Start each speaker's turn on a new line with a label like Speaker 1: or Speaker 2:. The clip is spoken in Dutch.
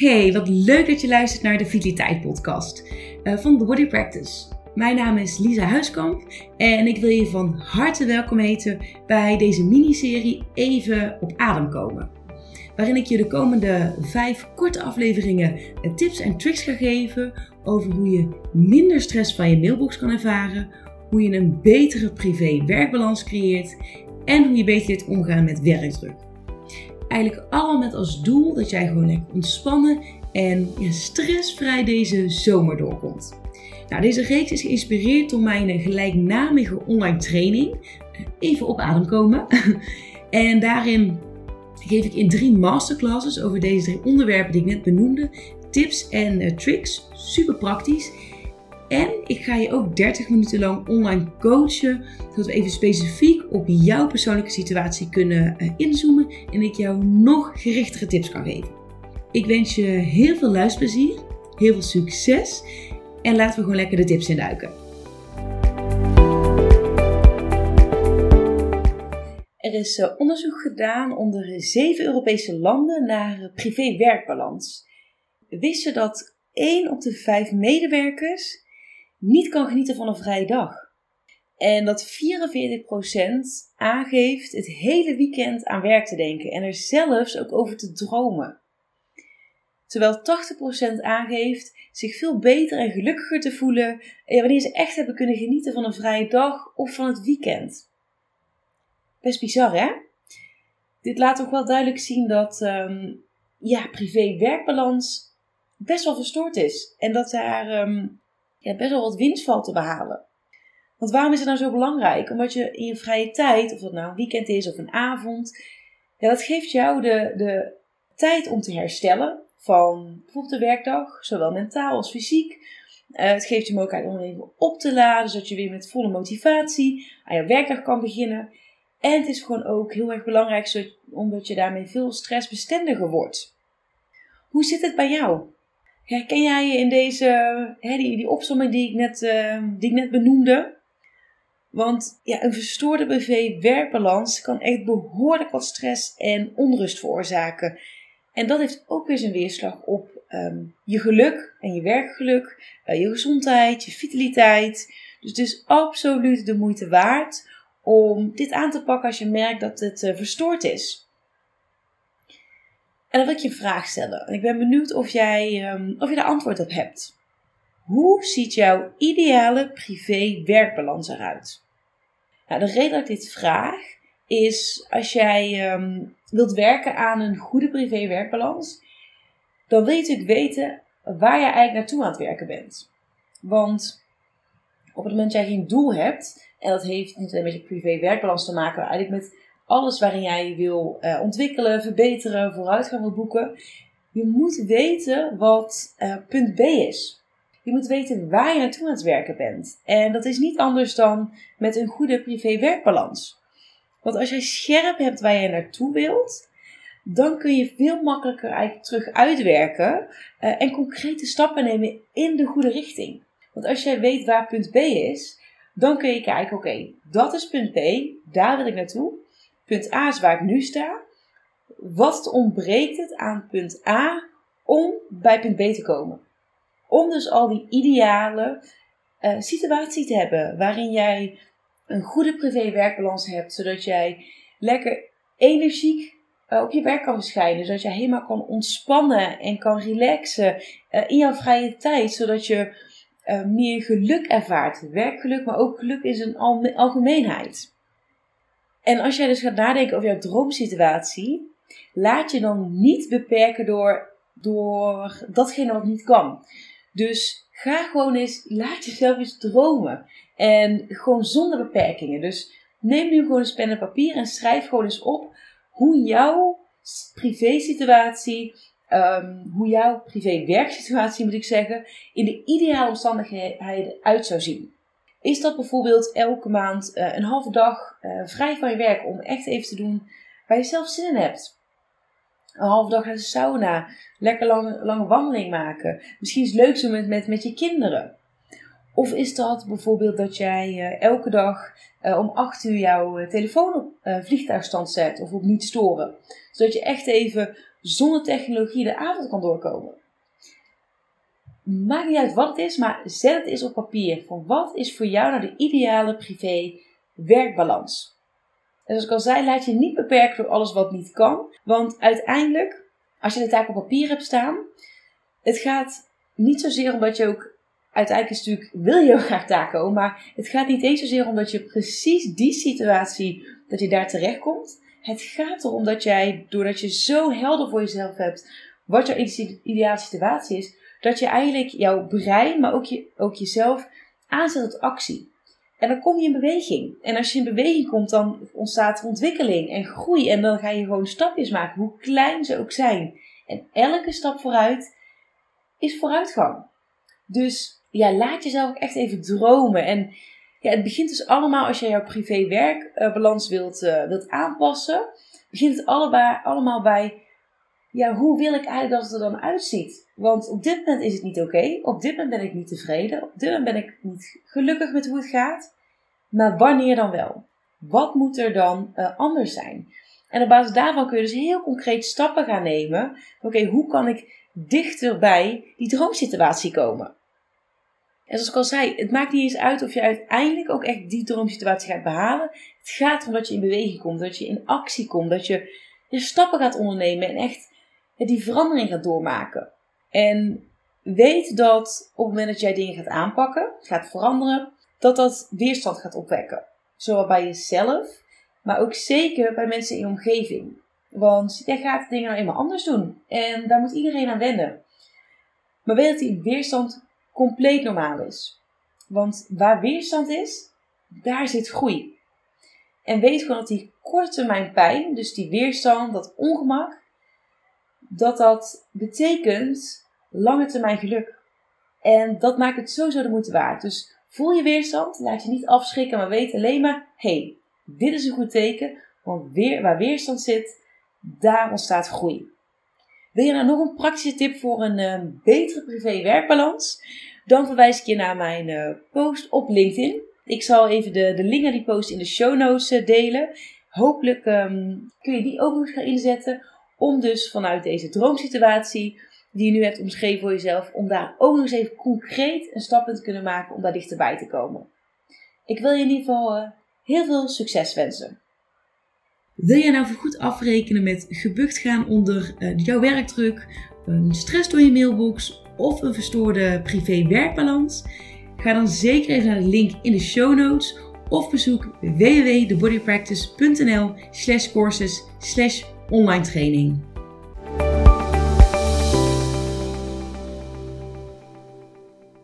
Speaker 1: Hey, wat leuk dat je luistert naar de Vitaliteit Podcast uh, van The Body Practice. Mijn naam is Lisa Huiskamp en ik wil je van harte welkom heten bij deze miniserie Even op adem komen. Waarin ik je de komende vijf korte afleveringen eh, tips en tricks ga geven over hoe je minder stress van je mailbox kan ervaren, hoe je een betere privé-werkbalans creëert en hoe je beter leert omgaan met werkdruk. Eigenlijk allemaal met als doel dat jij gewoon lekker ontspannen en stressvrij deze zomer doorkomt. Nou, deze reeks is geïnspireerd door mijn gelijknamige online training. Even op adem komen. En daarin geef ik in drie masterclasses over deze drie onderwerpen die ik net benoemde tips en uh, tricks. Super praktisch. En ik ga je ook 30 minuten lang online coachen, zodat we even specifiek op jouw persoonlijke situatie kunnen uh, inzoomen en ik jou nog gerichtere tips kan geven. Ik wens je heel veel luisterplezier, heel veel succes en laten we gewoon lekker de tips induiken. Er is uh, onderzoek gedaan onder zeven Europese landen naar privé-werkbalans. Wist je dat 1 op de 5 medewerkers niet kan genieten van een vrije dag. En dat 44% aangeeft het hele weekend aan werk te denken en er zelfs ook over te dromen. Terwijl 80% aangeeft zich veel beter en gelukkiger te voelen wanneer ze echt hebben kunnen genieten van een vrije dag of van het weekend. Best bizar hè? Dit laat toch wel duidelijk zien dat um, ja, privé-werkbalans best wel verstoord is. En dat daar um, ja, best wel wat winst valt te behalen. Want waarom is het nou zo belangrijk? Omdat je in je vrije tijd, of dat nou een weekend is of een avond, ja, dat geeft jou de, de tijd om te herstellen van bijvoorbeeld de werkdag, zowel mentaal als fysiek. Uh, het geeft je mogelijkheid om even op te laden, zodat je weer met volle motivatie aan je werkdag kan beginnen. En het is gewoon ook heel erg belangrijk, omdat je daarmee veel stressbestendiger wordt. Hoe zit het bij jou? Herken jij je in deze, hè, die, die opzomming die ik, net, uh, die ik net benoemde? Want ja, een verstoorde privé-werkbalans kan echt behoorlijk wat stress en onrust veroorzaken. En dat heeft ook weer zijn weerslag op um, je geluk en je werkgeluk, uh, je gezondheid, je vitaliteit. Dus het is absoluut de moeite waard om dit aan te pakken als je merkt dat het uh, verstoord is. En dan wil ik je een vraag stellen. En ik ben benieuwd of jij um, of je daar antwoord op hebt. Hoe ziet jouw ideale privé-werkbalans eruit? Nou, de reden dat ik dit vraag is als jij um, wilt werken aan een goede privé-werkbalans, dan wil je natuurlijk weten waar je eigenlijk naartoe aan het werken bent. Want op het moment dat jij geen doel hebt, en dat heeft niet alleen met je privé-werkbalans te maken, maar eigenlijk met alles waarin jij wil uh, ontwikkelen, verbeteren, vooruitgang wil boeken. Je moet weten wat uh, punt B is. Je moet weten waar je naartoe aan het werken bent. En dat is niet anders dan met een goede privé-werkbalans. Want als jij scherp hebt waar je naartoe wilt, dan kun je veel makkelijker eigenlijk terug uitwerken uh, en concrete stappen nemen in de goede richting. Want als jij weet waar punt B is, dan kun je kijken: oké, dat is punt B, daar wil ik naartoe. Punt A is waar ik nu sta. Wat ontbreekt het aan punt A om bij punt B te komen? Om dus al die ideale uh, situatie te hebben waarin jij een goede privé-werkbalans hebt, zodat jij lekker energiek uh, op je werk kan verschijnen, zodat je helemaal kan ontspannen en kan relaxen uh, in jouw vrije tijd, zodat je meer geluk ervaart. Werkgeluk, maar ook geluk in zijn algemeenheid. En als jij dus gaat nadenken over jouw droomsituatie, laat je dan niet beperken door, door datgene wat niet kan. Dus ga gewoon eens, laat jezelf eens dromen. En gewoon zonder beperkingen. Dus neem nu gewoon een pen en papier en schrijf gewoon eens op hoe jouw privésituatie, um, hoe jouw privé-werksituatie moet ik zeggen, in de ideale omstandigheden uit zou zien. Is dat bijvoorbeeld elke maand uh, een halve dag uh, vrij van je werk om echt even te doen waar je zelf zin in hebt? Een halve dag naar de sauna, lekker lange, lange wandeling maken. Misschien is het leuk zo met, met, met je kinderen. Of is dat bijvoorbeeld dat jij uh, elke dag om 8 uur jouw telefoon op vliegtuigstand zet of op niet storen? Zodat je echt even zonder technologie de avond kan doorkomen. Maakt niet uit wat het is, maar zet het eens op papier. Van wat is voor jou nou de ideale privé-werkbalans? En zoals ik al zei, laat je niet beperken door alles wat niet kan. Want uiteindelijk, als je de taak op papier hebt staan, het gaat niet zozeer omdat je ook uiteindelijk is natuurlijk, wil je heel graag komen, maar het gaat niet eens zozeer om dat je precies die situatie, dat je daar terecht komt. Het gaat erom dat jij, doordat je zo helder voor jezelf hebt wat jouw ideale situatie is, dat je eigenlijk jouw brein, maar ook, je, ook jezelf aanzet tot actie. En dan kom je in beweging. En als je in beweging komt, dan ontstaat er ontwikkeling en groei. En dan ga je gewoon stapjes maken, hoe klein ze ook zijn. En elke stap vooruit is vooruitgang. Dus ja, laat jezelf ook echt even dromen. En ja, het begint dus allemaal als je jouw privé-werkbalans wilt, uh, wilt aanpassen. Begint het allebei, allemaal bij, ja, hoe wil ik eigenlijk dat het er dan uitziet? Want op dit moment is het niet oké. Op dit moment ben ik niet tevreden. Op dit moment ben ik niet gelukkig met hoe het gaat. Maar wanneer dan wel? Wat moet er dan uh, anders zijn? En op basis daarvan kun je dus heel concreet stappen gaan nemen. Oké, hoe kan ik dichter bij die droomsituatie komen? En zoals ik al zei, het maakt niet eens uit of je uiteindelijk ook echt die droomsituatie gaat behalen. Het gaat erom dat je in beweging komt, dat je in actie komt, dat je, je stappen gaat ondernemen en echt die verandering gaat doormaken. En weet dat op het moment dat jij dingen gaat aanpakken, gaat veranderen, dat dat weerstand gaat opwekken. Zowel bij jezelf, maar ook zeker bij mensen in je omgeving. Want jij gaat dingen nou eenmaal anders doen. En daar moet iedereen aan wennen. Maar weet dat die weerstand compleet normaal is. Want waar weerstand is, daar zit groei. En weet gewoon dat die korte termijn pijn, dus die weerstand, dat ongemak, dat dat betekent lange termijn geluk. En dat maakt het sowieso de moeite waard. Dus voel je weerstand, laat je niet afschrikken, maar weet alleen maar, hey, dit is een goed teken, want weer, waar weerstand zit, daar ontstaat groei. Wil je nou nog een praktische tip voor een uh, betere privé-werkbalans? Dan verwijs ik je naar mijn uh, post op LinkedIn. Ik zal even de, de link naar die post in de show notes uh, delen. Hopelijk um, kun je die ook nog gaan inzetten om dus vanuit deze droomsituatie die je nu hebt omschreven voor jezelf, om daar ook nog eens even concreet een stap in te kunnen maken om daar dichterbij te komen. Ik wil je in ieder geval uh, heel veel succes wensen. Wil je nou goed afrekenen met gebukt gaan onder uh, jouw werkdruk, stress door je mailbox of een verstoorde privé-werkbalans? Ga dan zeker even naar de link in de show notes of bezoek www.thebodypractice.nl slash courses online training.